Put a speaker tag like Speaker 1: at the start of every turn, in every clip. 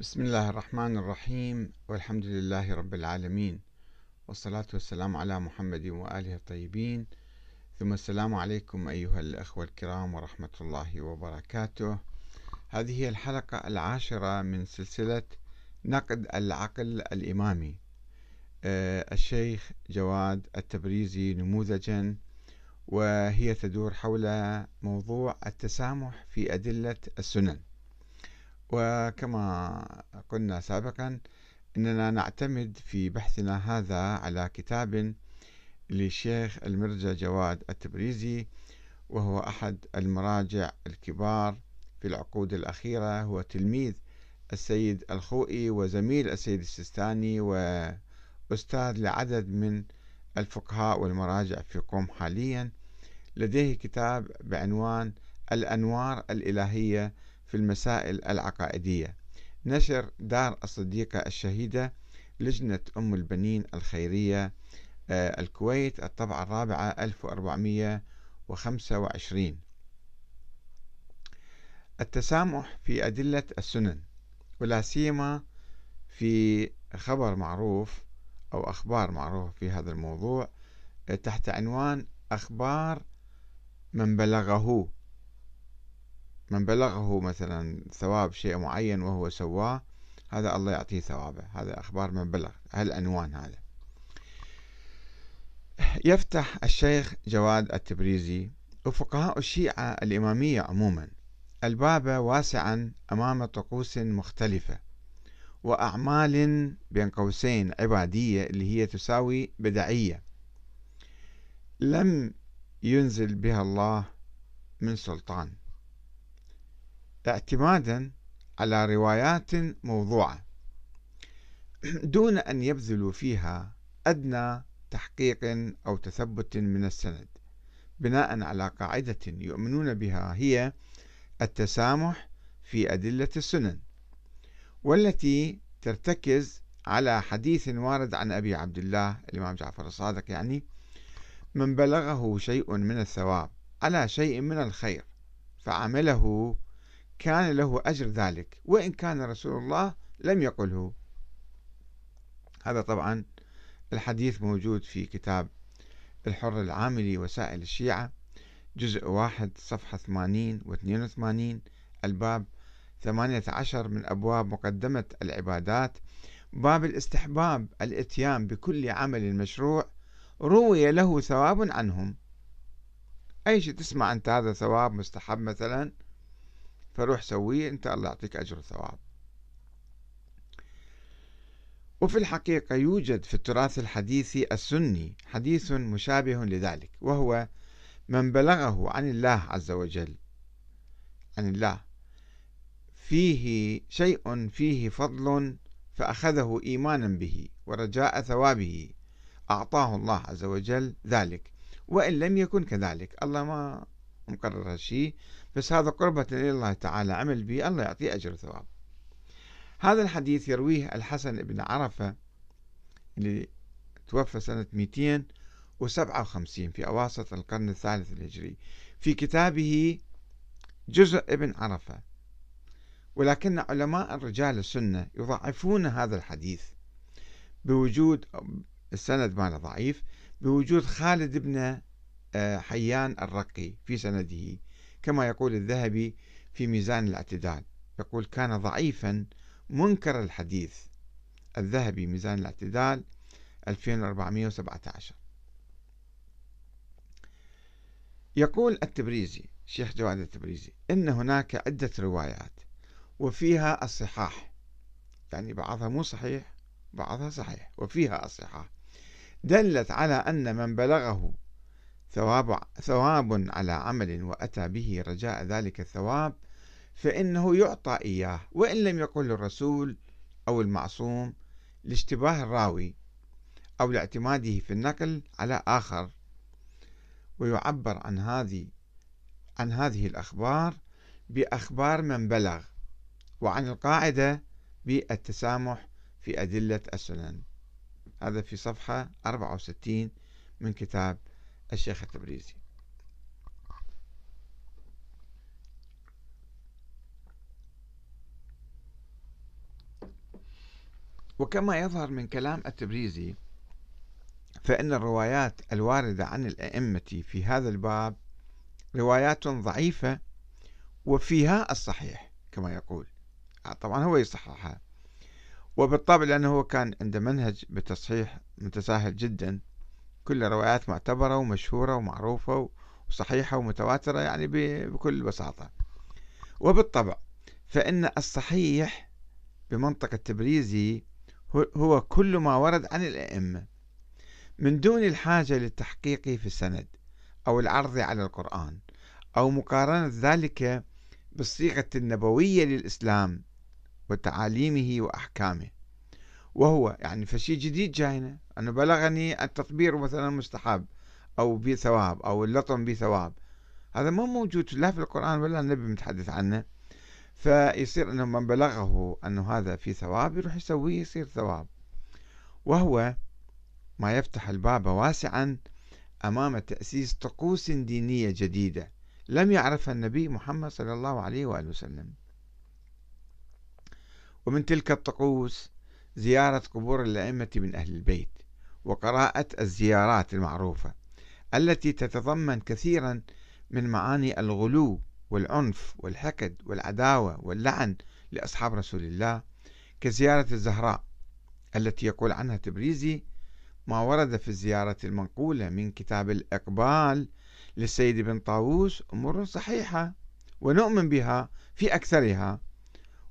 Speaker 1: بسم الله الرحمن الرحيم والحمد لله رب العالمين والصلاة والسلام على محمد وآله الطيبين. ثم السلام عليكم أيها الأخوة الكرام ورحمة الله وبركاته. هذه هي الحلقة العاشرة من سلسلة نقد العقل الإمامي. آه، الشيخ جواد التبريزي نموذجا وهي تدور حول موضوع التسامح في أدلة السنن. وكما قلنا سابقا إننا نعتمد في بحثنا هذا على كتاب للشيخ المرجع جواد التبريزي وهو أحد المراجع الكبار في العقود الأخيرة. هو تلميذ السيد الخوئي وزميل السيد السيستاني وأستاذ لعدد من الفقهاء والمراجع في قوم حاليا. لديه كتاب بعنوان الأنوار الإلهية في المسائل العقائدية. نشر دار الصديقة الشهيدة لجنة أم البنين الخيرية آه، الكويت الطبعة الرابعة 1425 التسامح في أدلة السنن ولا سيما في خبر معروف أو أخبار معروفة في هذا الموضوع آه، تحت عنوان أخبار من بلغه. من بلغه مثلا ثواب شيء معين وهو سواه هذا الله يعطيه ثوابه. هذا أخبار من بلغ. هالعنوان هذا؟ يفتح الشيخ جواد التبريزي وفقهاء الشيعة الإمامية عموما. الباب واسعا أمام طقوس مختلفة وأعمال بين قوسين عبادية اللي هي تساوي بدعية. لم ينزل بها الله من سلطان. اعتمادا على روايات موضوعة. دون أن يبذلوا فيها أدنى تحقيق أو تثبت من السند بناء على قاعدة يؤمنون بها هي التسامح في أدلة السنن والتي ترتكز على حديث وارد عن أبي عبد الله الإمام جعفر الصادق يعني من بلغه شيء من الثواب على شيء من الخير فعمله كان له أجر ذلك وإن كان رسول الله لم يقله. هذا طبعا الحديث موجود في كتاب الحر العاملي وسائل الشيعة جزء واحد صفحة 80 و 82 الباب 18 من أبواب مقدمة العبادات. باب الاستحباب الإتيان بكل عمل مشروع روي له ثواب عنهم. أي شيء تسمع أنت هذا ثواب مستحب مثلا؟ فروح سويه أنت الله يعطيك أجر وثواب. وفي الحقيقة يوجد في التراث الحديثي السني حديث مشابه لذلك وهو من بلغه عن الله عز وجل عن الله فيه شيء فيه فضل فأخذه إيمانا به ورجاء ثوابه أعطاه الله عز وجل ذلك وإن لم يكن كذلك. الله ما مقرر هالشيء بس هذا قربة إلى الله تعالى عمل به الله يعطيه أجر وثواب. هذا الحديث يرويه الحسن بن عرفة اللي توفى سنة 257 في أواسط القرن الثالث الهجري. في كتابه جزء ابن عرفة. ولكن علماء الرجال السنة يضعفون هذا الحديث بوجود السند ماله ضعيف بوجود خالد بن حيان الرقي في سنده. كما يقول الذهبي في ميزان الاعتدال يقول كان ضعيفا منكر الحديث. الذهبي ميزان الاعتدال 2417 يقول التبريزي شيخ جواد التبريزي إن هناك عدة روايات وفيها الصحاح. يعني بعضها مو صحيح بعضها صحيح وفيها الصحاح. دلت على أن من بلغه ثواب ثواب على عمل وأتى به رجاء ذلك الثواب فإنه يعطى إياه. وإن لم يقل الرسول أو المعصوم لاشتباه الراوي أو لاعتماده في النقل على آخر ويعبر عن هذه عن هذه الأخبار بأخبار من بلغ وعن القاعدة بالتسامح في أدلة السنن. هذا في صفحة 64 من كتاب الشيخ التبريزي. وكما يظهر من كلام التبريزي فإن الروايات الواردة عن الأئمة في هذا الباب روايات ضعيفة وفيها الصحيح كما يقول. طبعا هو يصححها. وبالطبع لأنه كان عنده منهج بالتصحيح متساهل جدا. كل روايات معتبرة ومشهورة ومعروفة وصحيحة ومتواترة يعني بكل بساطة. وبالطبع فإن الصحيح بمنطق التبريزي هو كل ما ورد عن الأئمة. من دون الحاجة للتحقيق في السند أو العرض على القرآن أو مقارنة ذلك بالصيغة النبوية للإسلام وتعاليمه وأحكامه. وهو يعني فشي جديد جاينا. أنه بلغني التطبير مثلا مستحب أو بثواب أو اللطم بثواب هذا ما موجود لا في القرآن ولا النبي متحدث عنه. فيصير أنه من بلغه أنه هذا في ثواب يروح يسويه يصير ثواب. وهو ما يفتح الباب واسعا أمام تأسيس طقوس دينية جديدة لم يعرفها النبي محمد صلى الله عليه وآله وسلم. ومن تلك الطقوس زيارة قبور الأئمة من أهل البيت. وقراءة الزيارات المعروفة التي تتضمن كثيرا من معاني الغلو والعنف والحقد والعداوة واللعن لأصحاب رسول الله كزيارة الزهراء التي يقول عنها تبريزي ما ورد في الزيارة المنقولة من كتاب الإقبال للسيد بن طاووس أمور صحيحة ونؤمن بها في أكثرها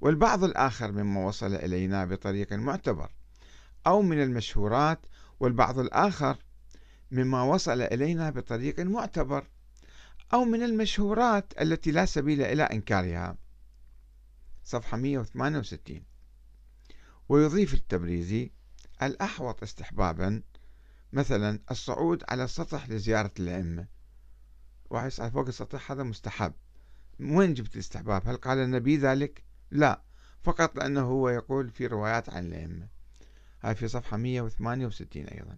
Speaker 1: والبعض الآخر مما وصل إلينا بطريق معتبر أو من المشهورات والبعض الآخر مما وصل إلينا بطريق معتبر أو من المشهورات التي لا سبيل إلى إنكارها. صفحة 168 ويضيف التبريزي الأحوط استحبابا مثلا الصعود على السطح لزيارة الأئمة. واحد يسأل فوق السطح هذا مستحب. وين جبت الاستحباب؟ هل قال النبي ذلك؟ لا فقط لأنه هو يقول في روايات عن الأئمة. هاي في صفحة 168 أيضا.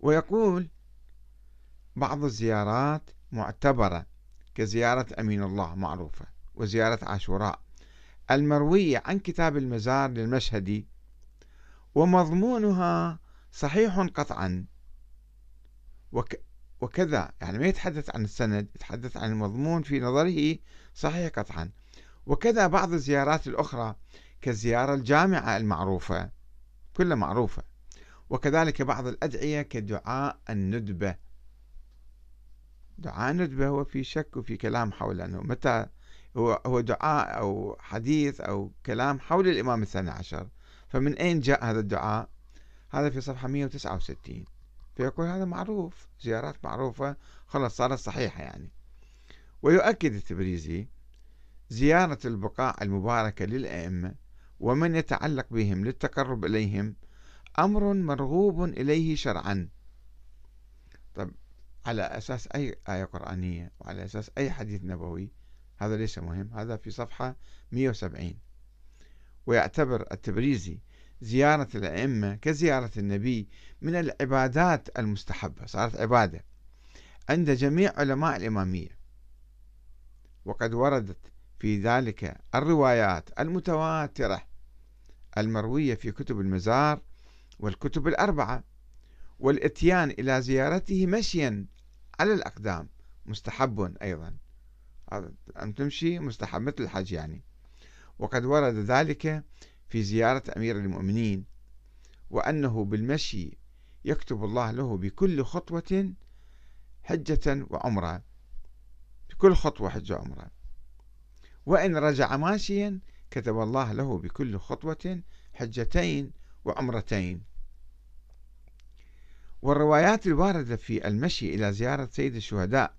Speaker 1: ويقول بعض الزيارات معتبرة كزيارة أمين الله معروفة وزيارة عاشوراء. المروية عن كتاب المزار للمشهدي ومضمونها صحيح قطعا. وك وكذا يعني ما يتحدث عن السند يتحدث عن المضمون في نظره صحيح قطعا. وكذا بعض الزيارات الأخرى كالزيارة الجامعة المعروفة كلها معروفة. وكذلك بعض الأدعية كدعاء الندبة. دعاء الندبة هو في شك وفي كلام حول أنه متى هو هو دعاء أو حديث أو كلام حول الإمام الثاني عشر. فمن أين جاء هذا الدعاء؟ هذا في صفحة 169 فيقول هذا معروف زيارات معروفة خلاص صارت صحيحة يعني. ويؤكد التبريزي زيارة البقاع المباركة للأئمة ومن يتعلق بهم للتقرب إليهم أمر مرغوب إليه شرعا. طب على أساس أي آية قرآنية وعلى أساس أي حديث نبوي هذا ليس مهم هذا في صفحة 170 ويعتبر التبريزي زيارة الأئمة كزيارة النبي من العبادات المستحبة صارت عبادة عند جميع علماء الإمامية. وقد وردت في ذلك الروايات المتواترة المروية في كتب المزار والكتب الأربعة والإتيان إلى زيارته مشيا على الأقدام مستحب أيضا. أن تمشي مستحب مثل الحج يعني. وقد ورد ذلك في زيارة أمير المؤمنين وأنه بالمشي يكتب الله له بكل خطوة حجة وعمرة. بكل خطوة حجة وعمرة. وإن رجع ماشيا كتب الله له بكل خطوة حجتين وعمرتين. والروايات الواردة في المشي إلى زيارة سيد الشهداء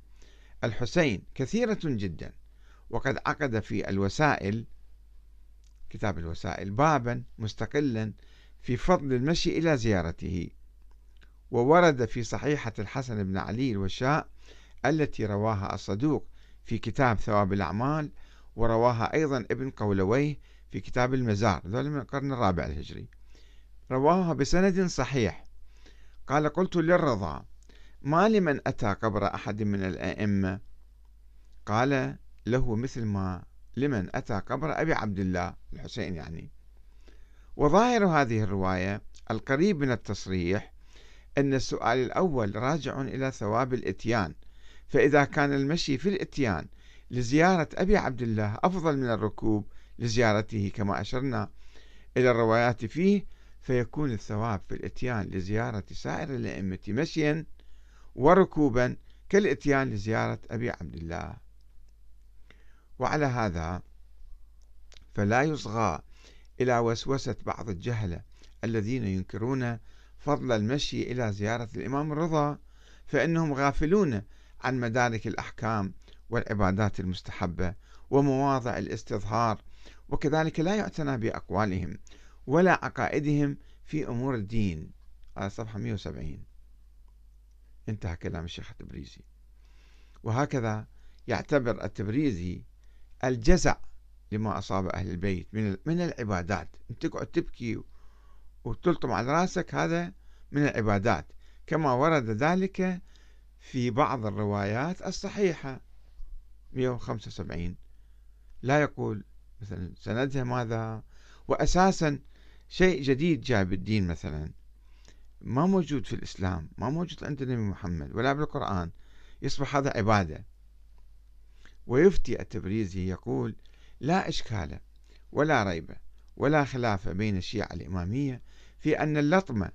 Speaker 1: الحسين كثيرة جدا وقد عقد في الوسائل كتاب الوسائل بابا مستقلا في فضل المشي إلى زيارته. وورد في صحيحة الحسن بن علي الوشاء التي رواها الصدوق في كتاب ثواب الأعمال ورواها أيضا ابن قولويه في كتاب المزار ذلك من القرن الرابع الهجري. رواها بسند صحيح. قال قلت للرضا ما لمن أتى قبر أحد من الأئمة؟ قال له مثل ما لمن أتى قبر أبي عبد الله الحسين يعني. وظاهر هذه الرواية القريب من التصريح أن السؤال الأول راجع إلى ثواب الإتيان. فإذا كان المشي في الإتيان لزيارة أبي عبد الله أفضل من الركوب لزيارته كما أشرنا إلى الروايات فيه فيكون الثواب في الإتيان لزيارة سائر الأئمة مشيا وركوبا كالإتيان لزيارة أبي عبد الله. وعلى هذا فلا يصغى إلى وسوسة بعض الجهلة الذين ينكرون فضل المشي إلى زيارة الإمام الرضا فإنهم غافلون عن مدارك الأحكام والعبادات المستحبة ومواضع الاستظهار وكذلك لا يعتنى بأقوالهم ولا عقائدهم في أمور الدين. على صفحة 170 انتهى كلام الشيخ التبريزي. وهكذا يعتبر التبريزي الجزع لما أصاب أهل البيت من من العبادات. أنت تقعد تبكي وتلطم على رأسك هذا من العبادات. كما ورد ذلك في بعض الروايات الصحيحة. 175 لا يقول مثلا سندها ماذا؟ وأساسا شيء جديد جاء بالدين مثلا. ما موجود في الإسلام ما موجود عند النبي محمد ولا بالقرآن. يصبح هذا عبادة. ويفتي التبريزي يقول لا إشكال ولا ريب ولا خلاف بين الشيعة الإمامية في أن اللطمة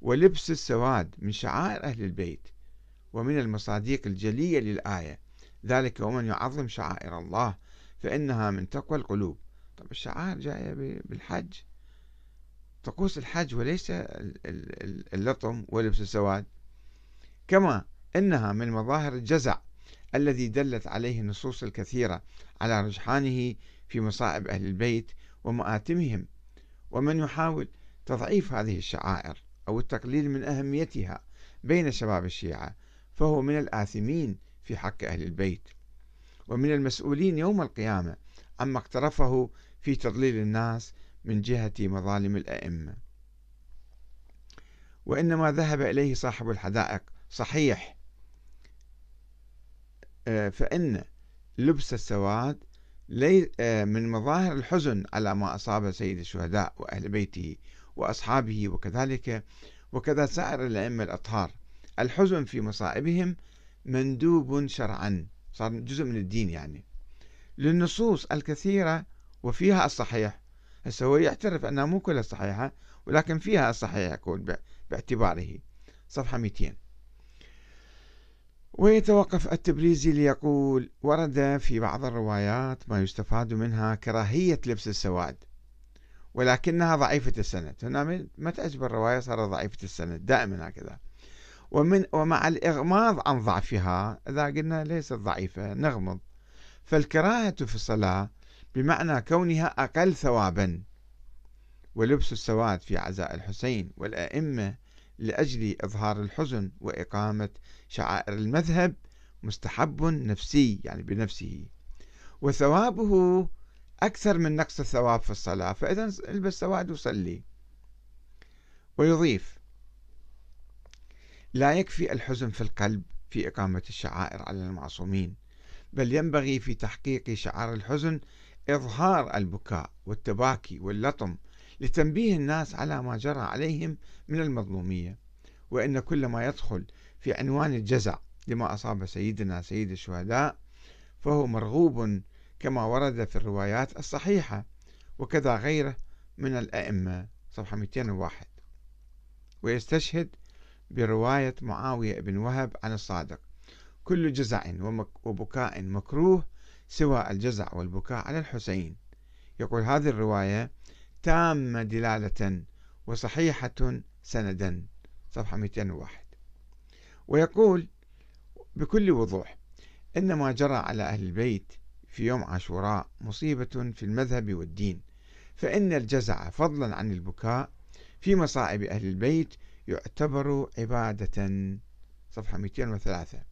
Speaker 1: ولبس السواد من شعائر أهل البيت ومن المصاديق الجلية للآية ذلك ومن يعظم شعائر الله فإنها من تقوى القلوب. طب الشعائر جاية بالحج. طقوس الحج وليس اللطم ولبس السواد كما إنها من مظاهر الجزع الذي دلت عليه النصوص الكثيرة على رجحانه في مصائب أهل البيت ومآتمهم. ومن يحاول تضعيف هذه الشعائر أو التقليل من أهميتها بين شباب الشيعة فهو من الآثمين في حق أهل البيت. ومن المسؤولين يوم القيامة عما اقترفه في تضليل الناس من جهة مظالم الأئمة. وإنما ذهب إليه صاحب الحدائق صحيح. آه، فإن لبس السواد آه، من مظاهر الحزن على ما أصاب سيد الشهداء وأهل بيته وأصحابه وكذلك وكذا سائر الأئمة الأطهار. الحزن في مصائبهم مندوب شرعا صار جزء من الدين يعني. للنصوص الكثيرة وفيها الصحيح. هسه هو يعترف أنها مو كلها صحيحة ولكن فيها الصحيح يقول باعتباره. صفحة 200 ويتوقف التبريزي ليقول ورد في بعض الروايات ما يستفاد منها كراهية لبس السواد ولكنها ضعيفة السند. هنا ما تعجب الرواية صارت ضعيفة السند. دائما هكذا. ومن ومع الإغماض عن ضعفها إذا قلنا ليست ضعيفة نغمض. فالكراهة في الصلاة بمعنى كونها أقل ثوابا. ولبس السواد في عزاء الحسين والأئمة لأجل إظهار الحزن وإقامة شعائر المذهب مستحب نفسي يعني بنفسه. وثوابه أكثر من نقص الثواب في الصلاة فإذا البس سواد وصلي. ويضيف لا يكفي الحزن في القلب في إقامة الشعائر على المعصومين بل ينبغي في تحقيق شعار الحزن إظهار البكاء والتباكي واللطم لتنبيه الناس على ما جرى عليهم من المظلومية. وإن كل ما يدخل في عنوان الجزع لما أصاب سيدنا سيد الشهداء فهو مرغوب كما ورد في الروايات الصحيحة وكذا غيره من الأئمة. صفحة 201 ويستشهد برواية معاوية بن وهب عن الصادق. كل جزع وبكاء مكروه سوى الجزع والبكاء على الحسين. يقول هذه الرواية تامة دلالة وصحيحة سندا. صفحة 201 ويقول بكل وضوح إن ما جرى على أهل البيت في يوم عاشوراء مصيبة في المذهب والدين فإن الجزع فضلا عن البكاء في مصائب أهل البيت يعتبر عبادة. صفحة 203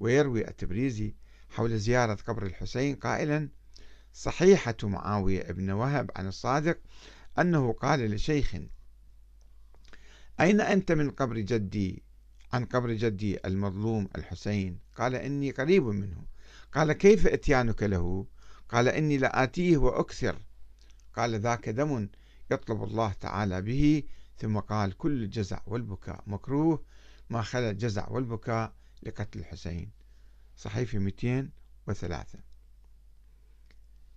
Speaker 1: ويروي التبريزي حول زيارة قبر الحسين قائلا صحيحة معاوية ابن وهب عن الصادق أنه قال لشيخ أين أنت من قبر جدي؟ عن قبر جدي المظلوم الحسين. قال إني قريب منه. قال كيف إتيانك له؟ قال إني لآتيه وأكثر. قال ذاك دم يطلب الله تعالى به ثم قال كل الجزع والبكاء مكروه ما خلا الجزع والبكاء لقتل الحسين. صحيفة 203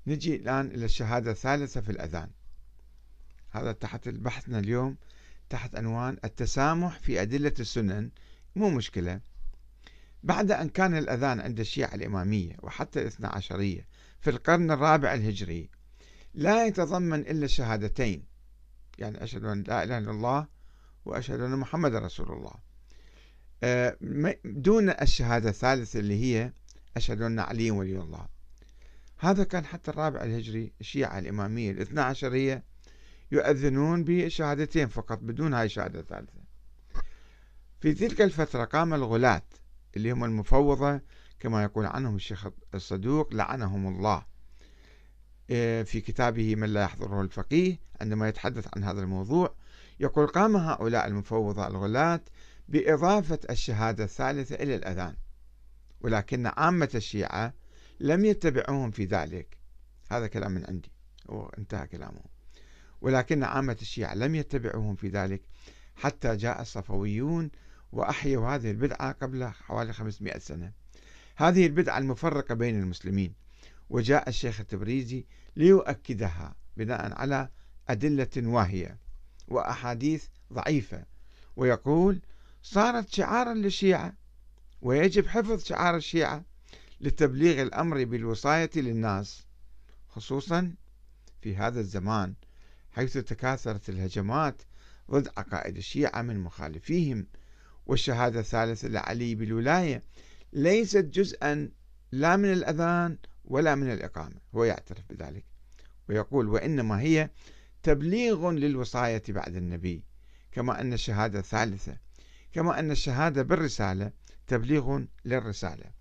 Speaker 1: نجي الآن إلى الشهادة الثالثة في الأذان. هذا تحت بحثنا اليوم تحت عنوان التسامح في أدلة السنن. مو مشكلة. بعد أن كان الأذان عند الشيعة الإمامية وحتى الاثنى عشرية في القرن الرابع الهجري لا يتضمن إلا الشهادتين. يعني أشهد أن لا إله إلا الله وأشهد أن محمد رسول الله. آه، دون الشهادة الثالثة اللي هي أشهد أن علي ولي الله. هذا كان حتى الرابع الهجري الشيعة الإمامية الاثنى عشرية يؤذنون بشهادتين فقط بدون هاي الشهادة الثالثة في تلك الفترة قام الغلاة اللي هم المفوضة كما يقول عنهم الشيخ الصدوق لعنهم الله. في كتابه من لا يحضره الفقيه عندما يتحدث عن هذا الموضوع يقول قام هؤلاء المفوضة الغلاة بإضافة الشهادة الثالثة إلى الأذان ولكن عامة الشيعة لم يتبعوهم في ذلك. هذا كلام من عندي وانتهى كلامه. ولكن عامة الشيعة لم يتبعوهم في ذلك حتى جاء الصفويون وأحيوا هذه البدعة قبل حوالي 500 سنة. هذه البدعة المفرقة بين المسلمين وجاء الشيخ التبريزي ليؤكدها بناء على أدلة واهية وأحاديث ضعيفة ويقول صارت شعارا للشيعة ويجب حفظ شعار الشيعة لتبليغ الأمر بالوصاية للناس خصوصا في هذا الزمان حيث تكاثرت الهجمات ضد عقائد الشيعة من مخالفيهم والشهادة الثالثة لعلي بالولاية ليست جزءا لا من الأذان ولا من الإقامة هو يعترف بذلك. ويقول وإنما هي تبليغ للوصاية بعد النبي كما أن الشهادة الثالثة كما أن الشهادة بالرسالة تبليغ للرسالة.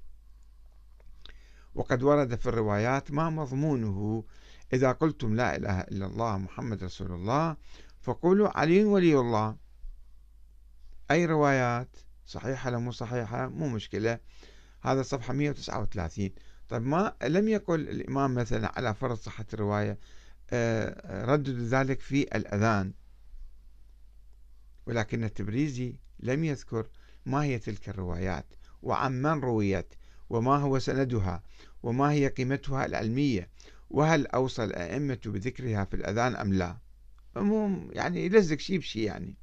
Speaker 1: وقد ورد في الروايات ما مضمونه إذا قلتم لا إله إلا الله محمد رسول الله فقولوا علي ولي الله. أي روايات؟ صحيحة لو مو صحيحة؟ مو مشكلة. هذا صفحة 139 طيب ما لم يقل الإمام مثلا على فرض صحة الرواية آه، ردد ذلك في الأذان. ولكن التبريزي لم يذكر ما هي تلك الروايات وعن من رويت وما هو سندها وما هي قيمتها العلمية وهل أوصى الأئمة بذكرها في الأذان أم لا. يعني يلزق شيء بشيء يعني.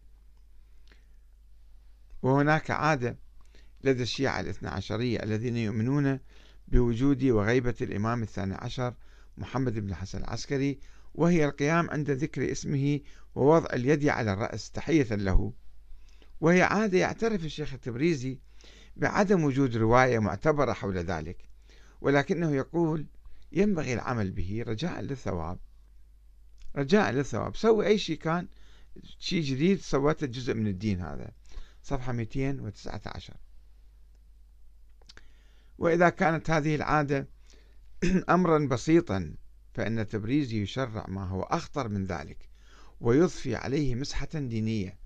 Speaker 1: وهناك عادة لدى الشيعة الاثنى عشرية الذين يؤمنون بوجود وغيبة الإمام الثاني عشر محمد بن الحسن العسكري وهي القيام عند ذكر اسمه ووضع اليد على الرأس تحية له. وهي عادة يعترف الشيخ التبريزي بعدم وجود رواية معتبرة حول ذلك ولكنه يقول ينبغي العمل به رجاء للثواب. رجاء للثواب. سوي أي شيء كان شيء جديد سويته جزء من الدين هذا. صفحة 219 وإذا كانت هذه العادة أمرا بسيطا فإن تبريزي يشرع ما هو أخطر من ذلك ويضفي عليه مسحة دينية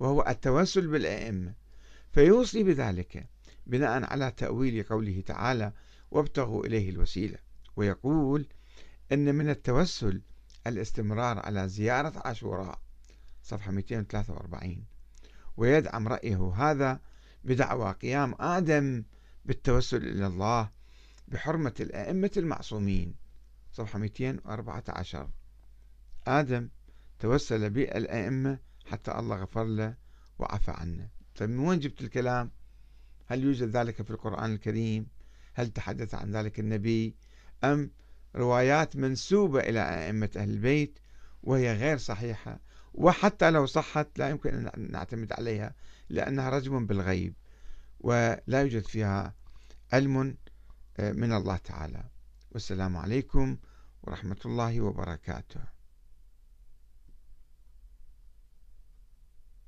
Speaker 1: وهو التوسل بالأئمة. فيوصي بذلك بناء على تأويل قوله تعالى وابتغوا إليه الوسيلة ويقول أن من التوسل الاستمرار على زيارة عاشوراء صفحة 243 ويدعم رأيه هذا بدعوى قيام آدم بالتوسل إلى الله بحرمة الأئمة المعصومين. صفحة 214 آدم توسل بالأئمة حتى الله غفر له وعفى عنه. طيب من وين جبت الكلام؟ هل يوجد ذلك في القرآن الكريم؟ هل تحدث عن ذلك النبي؟ أم روايات منسوبة إلى أئمة أهل البيت وهي غير صحيحة؟ وحتى لو صحت لا يمكن أن نعتمد عليها لأنها رجم بالغيب. ولا يوجد فيها علم آه، من الله تعالى. والسلام عليكم ورحمة الله وبركاته.